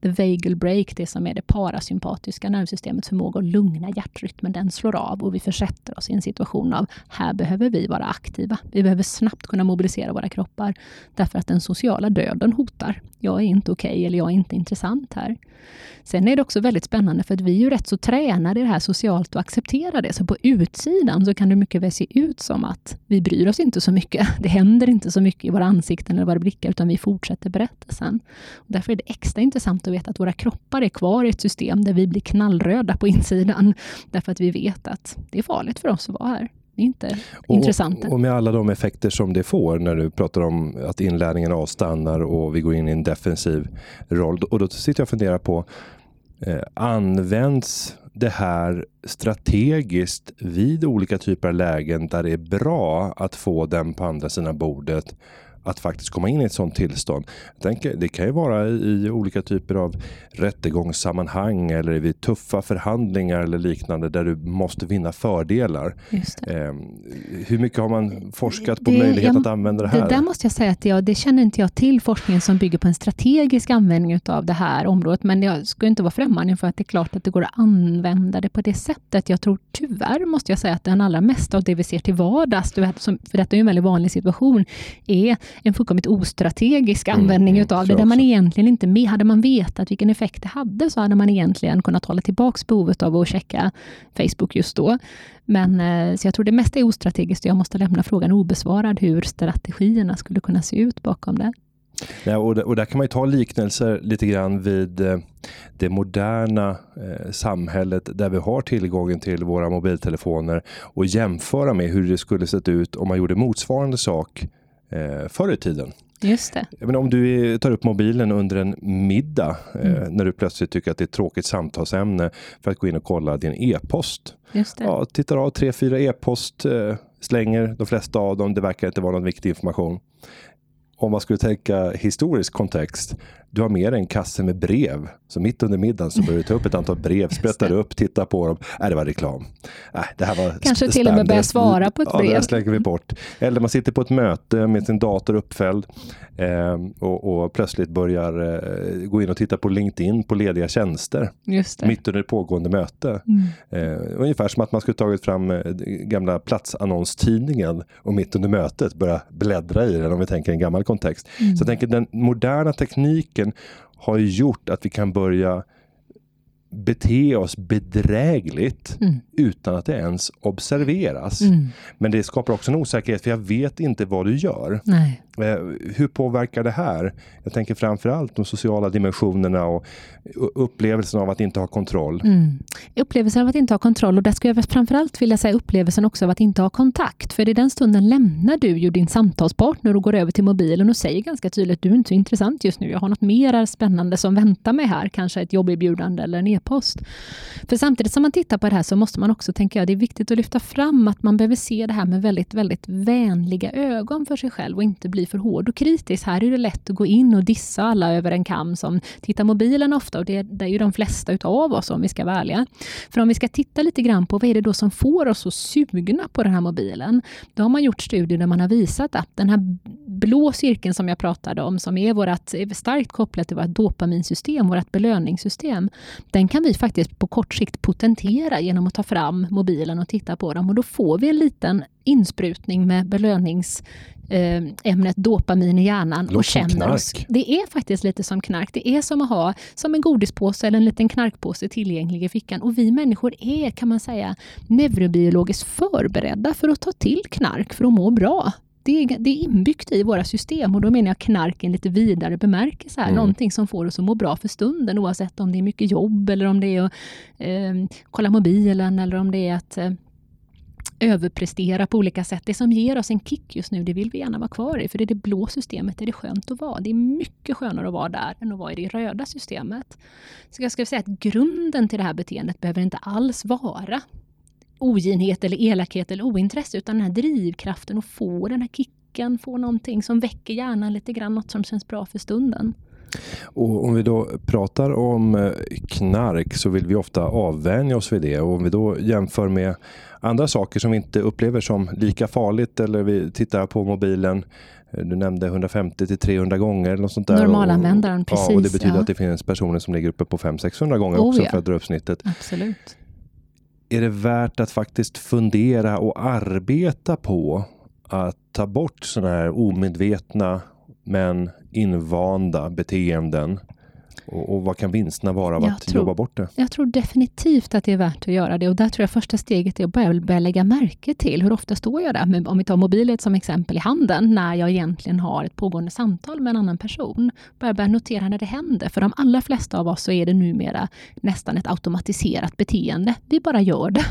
Speaker 4: the vagal break, det som är det parasympatiska nervsystemets förmåga att lugna hjärtrytmen, den slår av och vi försätter oss i en situation av här behöver vi vara aktiva. Vi behöver snabbt kunna mobilisera våra kroppar därför att den sociala döden hotar. Jag är inte okej okay, eller jag är inte intressant här. Sen är det också väldigt spännande för att vi är ju rätt så tränade i det här socialt och accepterar det. Så på utsidan så kan det mycket väl se ut som att vi bryr oss inte så mycket. (laughs) Det händer inte så mycket i våra ansikten eller våra blickar utan vi fortsätter berättelsen. Och därför är det extra intressant att veta att våra kroppar är kvar i ett system där vi blir knallröda på insidan. Därför att vi vet att det är farligt för oss att vara här inte
Speaker 3: och,
Speaker 4: intressanta.
Speaker 3: Och med alla de effekter som det får när du pratar om att inlärningen avstannar och vi går in i en defensiv roll. Och då sitter jag och funderar på, eh, används det här strategiskt vid olika typer av lägen där det är bra att få den på andra sidan bordet att faktiskt komma in i ett sådant tillstånd. Tänker, det kan ju vara i, i olika typer av rättegångssammanhang eller vid tuffa förhandlingar eller liknande där du måste vinna fördelar. Eh, hur mycket har man forskat på det, möjlighet jag, att använda det här?
Speaker 4: Det där måste jag säga att jag, det känner inte jag till forskningen som bygger på en strategisk användning av det här området. Men jag skulle inte vara främmande för att det är klart att det går att använda det på det sättet. Jag tror tyvärr, måste jag säga, att den allra mesta av det vi ser till vardags, för detta är en väldigt vanlig situation, är en fullkomligt ostrategisk mm, användning mm, utav det, där man egentligen inte med, hade man vetat vilken effekt det hade, så hade man egentligen kunnat hålla tillbaks behovet av att checka Facebook just då. Men eh, så jag tror det mesta är ostrategiskt och jag måste lämna frågan obesvarad hur strategierna skulle kunna se ut bakom det.
Speaker 3: Ja, och, och där kan man ta liknelser lite grann vid eh, det moderna eh, samhället där vi har tillgången till våra mobiltelefoner och jämföra med hur det skulle sett ut om man gjorde motsvarande sak eh, förr i tiden.
Speaker 4: Just det.
Speaker 3: Menar, om du tar upp mobilen under en middag eh, mm. när du plötsligt tycker att det är ett tråkigt samtalsämne för att gå in och kolla din e-post. Ja, tittar av tre, fyra e-post, eh, slänger de flesta av dem. Det verkar inte vara någon viktig information om man skulle tänka historisk kontext, du har med dig en kasse med brev. Så mitt under middagen så börjar du ta upp ett antal brev, (laughs) sprättar upp, tittar på dem. Äh, det var reklam. Äh, det här var
Speaker 4: Kanske till och med börja svara på ett brev.
Speaker 3: Ja, det slänger vi bort. Eller man sitter på ett möte med sin dator uppfälld eh, och, och, plötsligt börjar eh, gå in och titta på LinkedIn på lediga tjänster. Mitt under ett pågående möte. Mm. Eh, ungefär som att man skulle tagit fram eh, gamla platsannonstidningen och mitt under mötet börja bläddra i den om vi tänker en gammal kontext. Mm. Så jag tänker den moderna tekniken har gjort att vi kan börja bete oss bedrägligt mm. utan att det ens observeras. Mm. Men det skapar också en osäkerhet för jag vet inte vad du gör.
Speaker 4: Nej.
Speaker 3: Hur påverkar det här? Jag tänker framförallt de sociala dimensionerna och upplevelsen av att inte ha kontroll.
Speaker 4: Mm. Upplevelsen av att inte ha kontroll och där skulle jag framförallt vilja säga upplevelsen också av att inte ha kontakt. För i den stunden lämnar du ju din samtalspartner och går över till mobilen och säger ganska tydligt att du är inte så intressant just nu. Jag har något mer spännande som väntar mig här. Kanske ett jobberbjudande eller en e-post. För samtidigt som man tittar på det här så måste man också tänka, att det är viktigt att lyfta fram att man behöver se det här med väldigt, väldigt vänliga ögon för sig själv och inte bli för hård och kritisk. Här är det lätt att gå in och dissa alla över en kam som tittar mobilen ofta och det, det är ju de flesta utav oss om vi ska vara ärliga. För om vi ska titta lite grann på vad är det då som får oss så sugna på den här mobilen. Då har man gjort studier där man har visat att den här blå cirkeln som jag pratade om, som är, vårat, är starkt kopplat till vårt dopaminsystem, vårt belöningssystem, den kan vi faktiskt på kort sikt potentera genom att ta fram mobilen och titta på dem. Och då får vi en liten insprutning med belönings ämnet dopamin i hjärnan Låt och känner oss. Det är faktiskt lite som knark. Det är som att ha som en godispåse eller en liten knarkpåse tillgänglig i fickan. Och vi människor är, kan man säga, neurobiologiskt förberedda för att ta till knark för att må bra. Det är, det är inbyggt i våra system och då menar jag knark i lite vidare bemärkelse. Här. Mm. Någonting som får oss att må bra för stunden oavsett om det är mycket jobb eller om det är att eh, kolla mobilen eller om det är att eh, överprestera på olika sätt. Det som ger oss en kick just nu, det vill vi gärna vara kvar i. För det är det blå systemet, är det skönt att vara. Det är mycket skönare att vara där än att vara i det röda systemet. Så jag skulle säga att grunden till det här beteendet behöver inte alls vara oginhet eller elakhet eller ointresse, utan den här drivkraften att få den här kicken, få någonting som väcker hjärnan lite grann, något som känns bra för stunden.
Speaker 3: Och om vi då pratar om knark så vill vi ofta avvänja oss vid det. Och om vi då jämför med andra saker som vi inte upplever som lika farligt eller vi tittar på mobilen eh, du nämnde 150 till 300 gånger. Eller något sånt där.
Speaker 4: Normalanvändaren, precis.
Speaker 3: Ja, och det betyder ja. att det finns personer som ligger uppe på 500-600 gånger oh, också ja. för att dra upp snittet.
Speaker 4: Absolut.
Speaker 3: Är det värt att faktiskt fundera och arbeta på att ta bort sådana här omedvetna men invanda beteenden och, och, vad kan vinsterna vara av jag att tror, jobba bort det?
Speaker 4: Jag tror definitivt att det är värt att göra det. Och där tror jag första steget är att börja, börja lägga märke till hur ofta står jag där, om vi tar mobilen som exempel i handen, när jag egentligen har ett pågående samtal med en annan person. Börja, börja notera när det händer. För de allra flesta av oss så är det numera nästan ett automatiserat beteende. Vi bara gör det.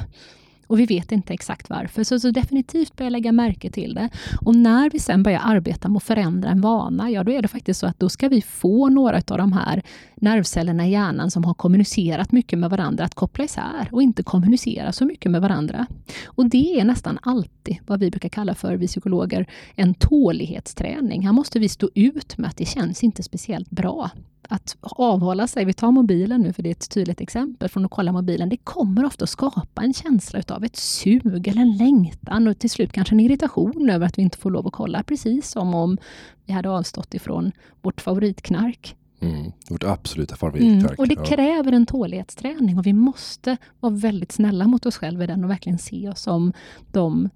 Speaker 4: Och vi vet inte exakt varför. Så, så definitivt börja lägga märke till det. Och när vi sen börjar arbeta med att förändra en vana, ja då är det faktiskt så att då ska vi få några av de här nervcellerna i hjärnan som har kommunicerat mycket med varandra att koppla isär och inte kommunicera så mycket med varandra. Och det är nästan alltid vad vi brukar kalla för, vi psykologer, en tålighetsträning. Här måste vi stå ut med att det känns inte speciellt bra att avhålla sig, vi tar mobilen nu för det är ett tydligt exempel från att kolla mobilen, det kommer ofta att skapa en känsla utav ett sug eller en längtan och till slut kanske en irritation över att vi inte får lov att kolla, precis som om vi hade avstått ifrån vårt favoritknark.
Speaker 3: Mm, vårt absoluta favoritknark. Mm,
Speaker 4: och det kräver en tålighetsträning och vi måste vara väldigt snälla mot oss själva i den och verkligen se oss som de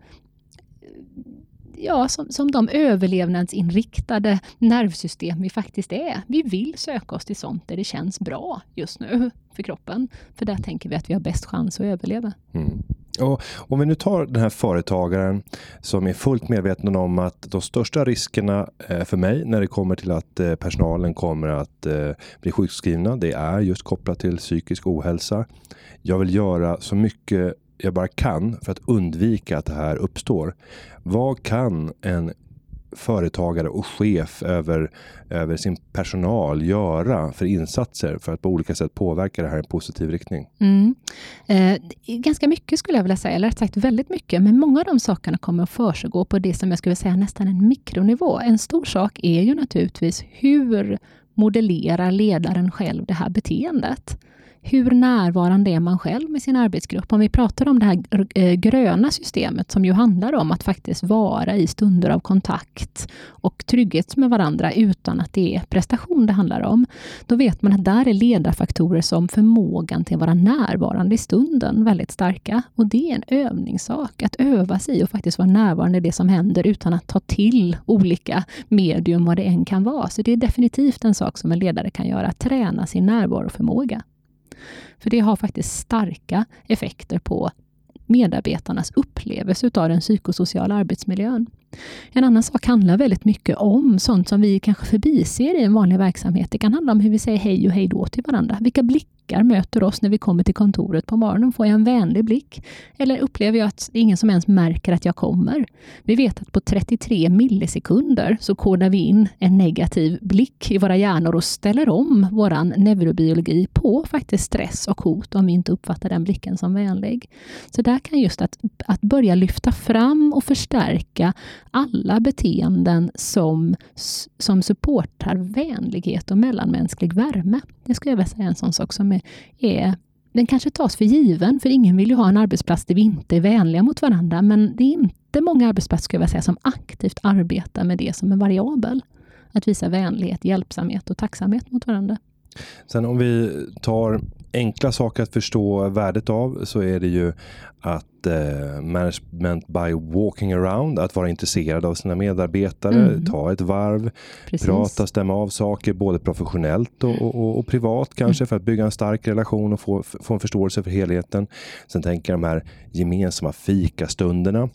Speaker 4: ja, som, som de överlevnadsinriktade nervsystem vi faktiskt är. Vi vill söka oss till sånt där det känns bra just nu för kroppen. För där tänker vi att vi har bäst chans att överleva.
Speaker 3: Mm. Och om vi nu tar den här företagaren som är fullt medveten om att de största riskerna eh, för mig när det kommer till att eh, personalen kommer att eh, bli sjukskrivna, det är just kopplat till psykisk ohälsa. Jag vill göra så mycket jag bara kan för att undvika att det här uppstår. Vad kan en företagare och chef över, över sin personal göra för insatser för att på olika sätt påverka det här i en positiv riktning?
Speaker 4: Mm. Eh, ganska mycket skulle jag vilja säga, eller rätt sagt väldigt mycket. Men många av de sakerna kommer att försiggå på det som jag skulle säga nästan en mikronivå. En stor sak är ju naturligtvis hur modellerar ledaren själv det här beteendet? Hur närvarande är man själv med sin arbetsgrupp? Om vi pratar om det här eh, gröna systemet som ju handlar om att faktiskt vara i stunder av kontakt och trygghet med varandra utan att det är prestation det handlar om. Då vet man att där är ledarfaktorer som förmågan till att vara närvarande i stunden väldigt starka. Och det är en övningssak, att öva sig och faktiskt vara närvarande i det som händer utan att ta till olika medium, vad det än kan vara. Så det är definitivt en sak som en ledare kan göra, träna sin närvaroförmåga. För det har faktiskt starka effekter på medarbetarnas upplevelse av den psykosociala arbetsmiljön. En annan sak handlar väldigt mycket om sånt som vi kanske förbiser i en vanlig verksamhet. Det kan handla om hur vi säger hej och hej då till varandra. Vilka blickar möter oss när vi kommer till kontoret på morgonen? Får jag en vänlig blick? Eller upplever jag att det är ingen som ens märker att jag kommer? Vi vet att på 33 millisekunder så kodar vi in en negativ blick i våra hjärnor och ställer om vår neurobiologi på faktiskt stress och hot om vi inte uppfattar den blicken som vänlig. Så där kan just att, att börja lyfta fram och förstärka alla beteenden som, som supportar vänlighet och mellanmänsklig värme. Det skulle jag vilja säga är en sån sak som är, är den kanske tas för given, för ingen vill ju ha en arbetsplats där vi inte är vänliga mot varandra, men det är inte många arbetsplatser skulle jag säga, som aktivt arbetar med det som en variabel. Att visa vänlighet, hjälpsamhet och tacksamhet mot varandra.
Speaker 3: Sen om vi tar enkla saker att förstå värdet av så är det ju att eh, management by walking around, att vara intresserad av sina medarbetare, mm. ta ett varv, Precis. prata, stämma av saker både professionellt och, och, och privat kanske mm. för att bygga en stark relation och få, få en förståelse för helheten. Sen tänker jag de här gemensamma fikastunderna.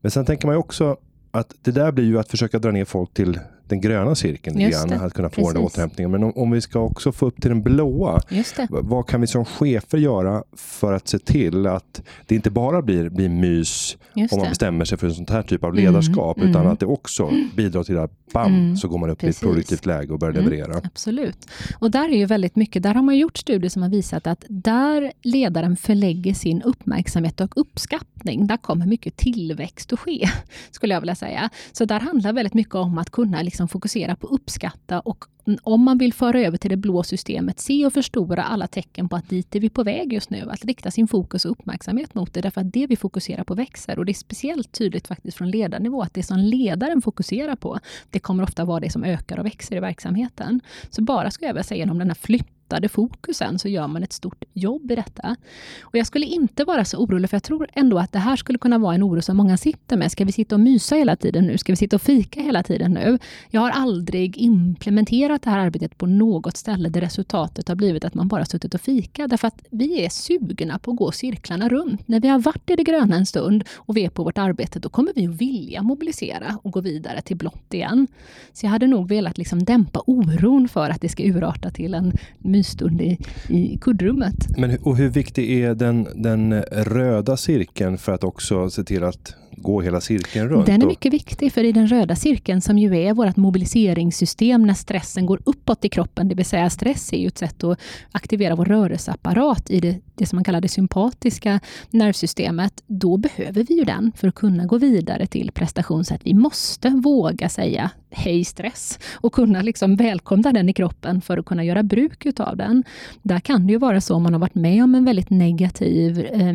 Speaker 3: Men sen tänker man ju också att det där blir ju att försöka dra ner folk till den gröna cirkeln igen, att kunna få Precis. den återhämtningen. Men om, om, vi ska också få upp till den blåa, vad kan vi som chefer göra för att se till att det inte bara blir, blir mys Just om man det. bestämmer sig för en sån här typ av ledarskap, mm, utan mm. att det också bidrar till att bam, mm, så går man upp precis. i ett produktivt läge och börjar mm, leverera.
Speaker 4: Absolut. Och där är ju väldigt mycket, där har man gjort studier som har visat att där ledaren förlägger sin uppmärksamhet och uppskattning, där kommer mycket tillväxt att ske, (laughs) skulle jag vilja säga. Så där handlar väldigt mycket om att kunna liksom Liksom fokusera på uppskatta och om man vill föra över till det blå systemet, se och förstora alla tecken på att dit är vi på väg just nu. Att rikta sin fokus och uppmärksamhet mot det, därför att det vi fokuserar på växer. Och det är speciellt tydligt faktiskt från ledarnivå, att det som ledaren fokuserar på, det kommer ofta vara det som ökar och växer i verksamheten. Så bara, ska jag vilja säga, genom den här flytten flyttade fokusen så gör man ett stort jobb i detta. Och Jag skulle inte vara så orolig, för jag tror ändå att det här skulle kunna vara en oro som många sitter med. Ska vi sitta och mysa hela tiden nu? Ska vi sitta och fika hela tiden nu? Jag har aldrig implementerat det här arbetet på något ställe där resultatet har blivit att man bara suttit och fika. Därför att vi är sugna på att gå cirklarna runt. När vi har varit i det gröna en stund och vi är på vårt arbete, då kommer vi att vilja mobilisera och gå vidare till blått igen. Så jag hade nog velat liksom dämpa oron för att det ska urarta till en mysstund i, i kuddrummet.
Speaker 3: Men och hur viktig är den, den röda cirkeln för att också se till att gå hela cirkeln runt?
Speaker 4: Den är mycket viktig, för i den röda cirkeln som ju är vårt mobiliseringssystem när stressen går uppåt i kroppen, det vill säga stress är ju ett sätt att aktivera vår rörelseapparat i det, det som man kallar det sympatiska nervsystemet. Då behöver vi ju den för att kunna gå vidare till prestation. Så att vi måste våga säga hej stress och kunna liksom välkomna den i kroppen för att kunna göra bruk utav den. Där kan det ju vara så om man har varit med om en väldigt negativ eh,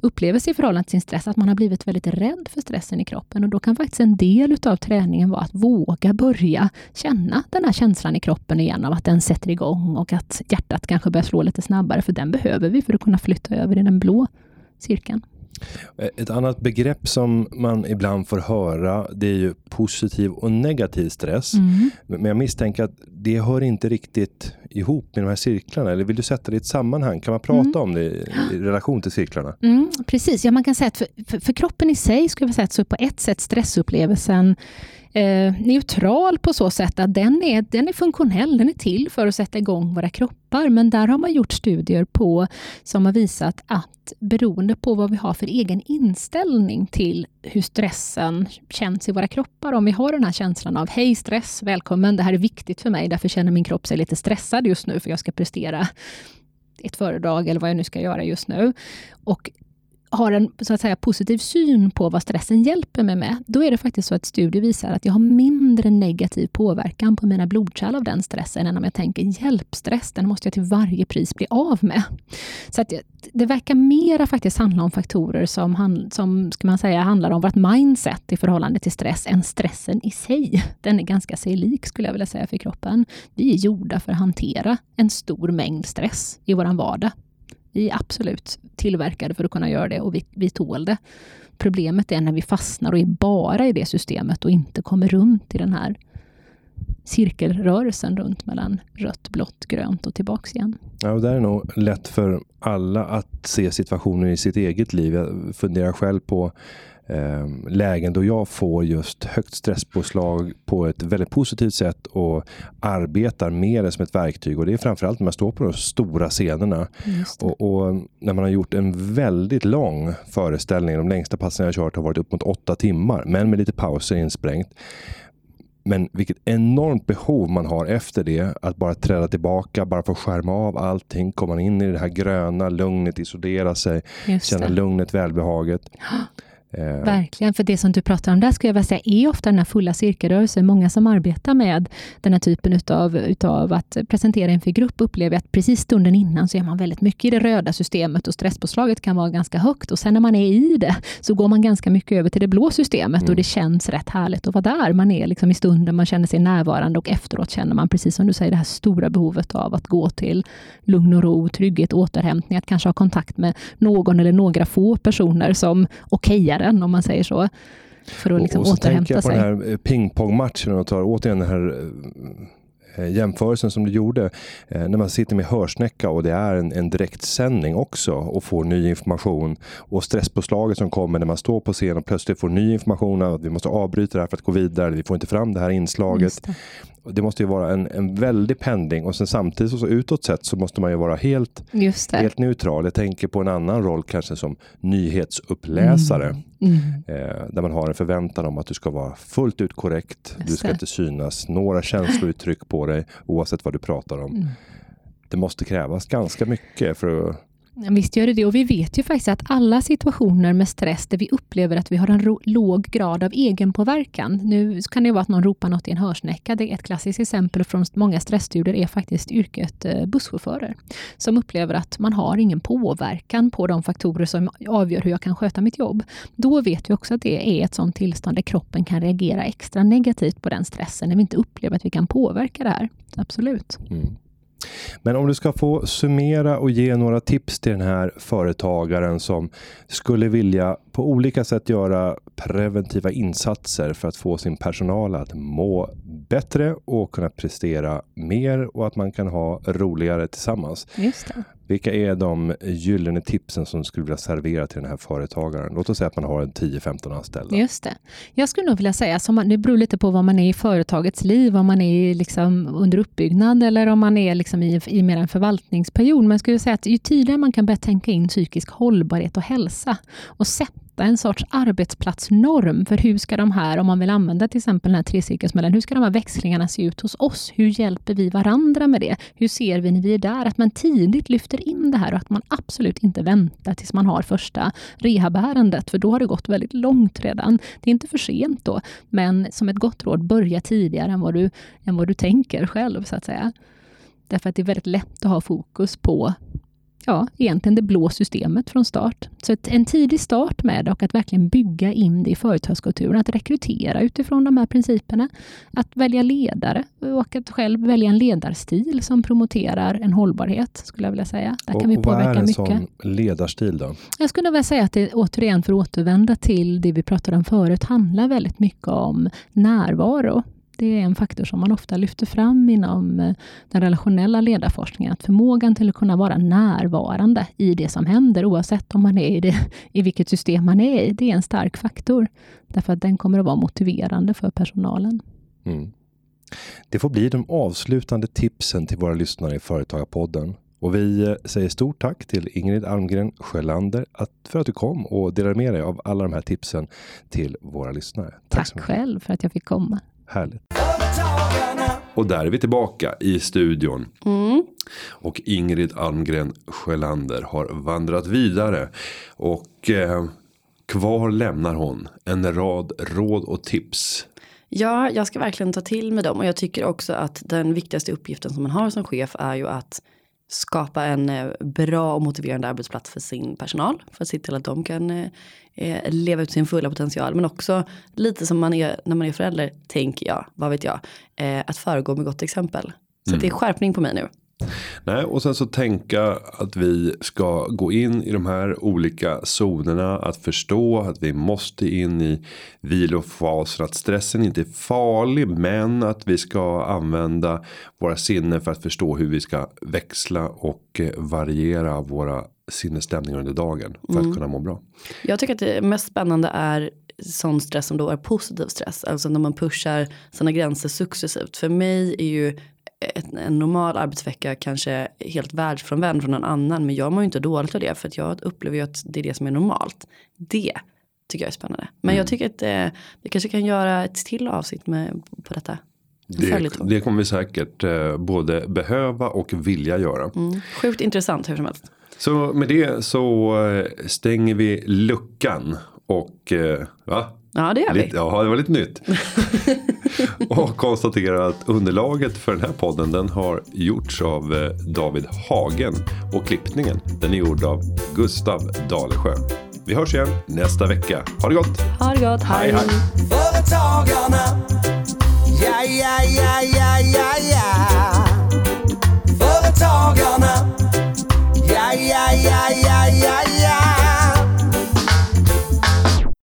Speaker 4: upplevelse i förhållande till sin stress, att man har blivit väldigt rädd för stressen i kroppen. Och då kan faktiskt en del utav träningen vara att våga börja känna den här känslan i kroppen igen av att den sätter igång och att hjärtat kanske börjar slå lite snabbare, för den behöver vi för att kunna flytta över i den blå cirkeln.
Speaker 3: Ett annat begrepp som man ibland får höra det är ju positiv och negativ stress. Mm. Men jag misstänker att det hör inte riktigt ihop med de här cirklarna. Eller vill du sätta det i ett sammanhang? Kan man prata mm. om det i, relation till cirklarna?
Speaker 4: Mm, precis, ja, man kan säga att för, för, för kroppen i sig skulle jag säga att så på ett sätt stressupplevelsen eh, neutral på så sätt att den är, den är funktionell, den är till för att sätta igång våra kroppar. Men där har man gjort studier på som har visat att beroende på vad vi har för egen inställning till hur stressen känns i våra kroppar. Om vi har den här känslan av hej stress, välkommen, det här är viktigt för mig, därför känner min kropp sig lite stressad just nu för jag ska prestera ett föredrag eller vad jag nu ska göra just nu. Och har en så att säga, positiv syn på vad stressen hjälper mig med, då är det faktiskt så att studier visar att jag har mindre negativ påverkan på mina blodkärl av den stressen än om jag tänker hjälpstress, den måste jag till varje pris bli av med. Så att det verkar mera faktiskt handla om faktorer som, som ska man säga, handlar om vårt mindset i förhållande till stress, än stressen i sig. Den är ganska sig lik skulle jag vilja säga för kroppen. Vi är gjorda för att hantera en stor mängd stress i vår vardag. Vi är absolut tillverkade för att kunna göra det och vi, vi tål det. Problemet är när vi fastnar och är bara i det systemet och inte kommer runt i den här cirkelrörelsen runt mellan rött, blått, grönt och tillbaks igen.
Speaker 3: Ja, och det är nog lätt för alla att se situationen i sitt eget liv. Jag funderar själv på lägen då jag får just högt stresspåslag på ett väldigt positivt sätt och arbetar med det som ett verktyg. Och det är framförallt när man står på de stora scenerna. Och, och, när man har gjort en väldigt lång föreställning. De längsta passen jag kört har varit upp mot åtta timmar, men med lite pauser insprängt. Men vilket enormt behov man har efter det. Att bara träda tillbaka, bara få skärma av allting. Komma in i det här gröna lugnet, isolera sig, känna lugnet, välbehaget. (gasps)
Speaker 4: Eh. Verkligen, för det som du pratar om där skulle jag vilja säga är ofta den här fulla cirkelrörelsen. Många som arbetar med den här typen utav, utav att presentera inför grupp upplever att precis stunden innan så är man väldigt mycket i det röda systemet och stresspåslaget kan vara ganska högt och sen när man är i det så går man ganska mycket över till det blå systemet mm. och det känns rätt härligt att vara där. Man är liksom i stunden, man känner sig närvarande och efteråt känner man precis som du säger det här stora behovet av att gå till lugn och ro, trygghet, återhämtning, att kanske ha kontakt med någon eller några få personer som okejar den, om man säger så. För att liksom och, och så återhämta
Speaker 3: jag
Speaker 4: på
Speaker 3: sig. den här eh, pingpongmatchen och tar återigen den här eh, jämförelsen som du gjorde. Eh, när man sitter med hörsnäcka och det är en, en direktsändning också och får ny information. Och stresspåslaget som kommer när man står på scen och plötsligt får ny information att vi måste avbryta det här för att gå vidare. Vi får inte fram det här inslaget det måste ju vara en, en väldig pendling och sen samtidigt så utåt sett så måste man ju vara helt, helt neutral. Jag tänker på en annan roll kanske som nyhetsuppläsare. Mm. Mm. Eh, där man har en förväntan om att du ska vara fullt ut korrekt. Just du ska det. inte synas några känslouttryck på dig oavsett vad du pratar om. Mm. Det måste krävas ganska mycket för att
Speaker 4: Visst gör det det och vi vet ju faktiskt att alla situationer med stress där vi upplever att vi har en låg grad av egenpåverkan. Nu kan det vara att någon ropar något i en hörsnäcka. Det är ett klassiskt exempel från många stressstudier är faktiskt yrket eh, busschaufförer som upplever att man har ingen påverkan på de faktorer som avgör hur jag kan sköta mitt jobb. Då vet vi också att det är ett sådant tillstånd där kroppen kan reagera extra negativt på den stressen när vi inte upplever att vi kan påverka det här. Absolut. Mm.
Speaker 3: Men om du ska få summera och ge några tips till den här företagaren som skulle vilja på olika sätt göra preventiva insatser för att få sin personal att må bättre och kunna prestera mer och att man kan ha roligare tillsammans.
Speaker 4: Just det.
Speaker 3: Vilka är de gyllene tipsen som du skulle vilja servera till den här företagaren? Låt oss säga att man har en 10-15 anställda.
Speaker 4: Just det. Jag skulle nog vilja säga, som man, det beror lite på vad man är i företagets liv, om man är liksom under uppbyggnad eller om man är liksom i, i mer en förvaltningsperiod. Men jag skulle säga att ju tidigare man kan börja tänka in psykisk hållbarhet och hälsa och sätta en sorts arbetsplatsnorm för hur ska de här, om man vill använda till exempel den här trecirkelsmodellen, hur ska de här växlingarna se ut hos oss? Hur hjälper vi varandra med det? Hur ser vi när vi är där? Att man tidigt lyfter in det här och att man absolut inte väntar tills man har första rehabärendet, för då har det gått väldigt långt redan. Det är inte för sent då, men som ett gott råd, börja tidigare än vad du, än vad du tänker själv, så att säga. Därför att det är väldigt lätt att ha fokus på ja, egentligen det blå systemet från start. Så ett, en tidig start med och att verkligen bygga in det i företagskulturen, att rekrytera utifrån de här principerna, att välja ledare och att själv välja en ledarstil som promoterar en hållbarhet, skulle jag vilja säga. Där
Speaker 3: och,
Speaker 4: kan vi påverka
Speaker 3: vad är en
Speaker 4: mycket.
Speaker 3: sån ledarstil då?
Speaker 4: Jag skulle vilja säga att det återigen, för att återvända till det vi pratade om förut, handlar väldigt mycket om närvaro. Det är en faktor som man ofta lyfter fram inom eh, den relationella ledarforskningen. Att förmågan till att kunna vara närvarande i det som händer, oavsett om man är i, det, (laughs) i vilket system man är i, det är en stark faktor. Därför att den kommer att vara motiverande för personalen.
Speaker 3: Mm. Det får bli de avslutande tipsen till våra lyssnare i Företagarpodden. Och vi eh, säger stort tack till Ingrid Almgren Sjölander att, för att du kom och delade med dig av alla de här tipsen till våra lyssnare.
Speaker 4: Tack,
Speaker 3: mycket.
Speaker 4: själv för att jag fick komma.
Speaker 3: Härligt.
Speaker 1: Och där är vi tillbaka i studion.
Speaker 2: Mm.
Speaker 1: Och Ingrid Almgren Sjölander har vandrat vidare. Och eh, kvar lämnar hon en rad råd och tips.
Speaker 2: Ja, jag ska verkligen ta till mig dem och jag tycker också att den viktigaste uppgiften som man har som chef är ju att skapa en eh, bra och motiverande arbetsplats för sin personal. För att se till att de kan eh, leva ut sin fulla potential. Men också lite som man är när man är förälder, tänker jag, vad vet jag, eh, att föregå med gott exempel. Så det är skärpning på mig nu.
Speaker 1: Nej, och sen så tänka att vi ska gå in i de här olika zonerna. Att förstå att vi måste in i vilofasen. Att stressen inte är farlig. Men att vi ska använda våra sinnen för att förstå hur vi ska växla och eh, variera våra sinnesstämningar under dagen. För att kunna må bra.
Speaker 2: Jag tycker att det mest spännande är sån stress som då är positiv stress. Alltså när man pushar sina gränser successivt. För mig är ju en normal arbetsvecka kanske helt världsfrånvänd från någon annan. Men jag mår ju inte dåligt av det. För att jag upplever ju att det är det som är normalt. Det tycker jag är spännande. Men jag tycker att eh, vi kanske kan göra ett till avsnitt med, på detta.
Speaker 1: Det, det kommer vi säkert eh, både behöva och vilja göra.
Speaker 2: Mm. Sjukt intressant hur som helst.
Speaker 1: Så med det så eh, stänger vi luckan. Och eh, va?
Speaker 2: Ja, det gör vi.
Speaker 1: Ja, det var lite nytt. (laughs) och konstaterar att underlaget för den här podden den har gjorts av eh, David Hagen och klippningen den är gjord av Gustav Dalesjö. Vi hörs igen nästa vecka. Ha det gott!
Speaker 2: Ha det gott!
Speaker 1: Hej, hej! Företagarna, ja, ja, ja, ja, ja, ja.
Speaker 5: Företagarna, ja, ja, ja, ja, ja, ja.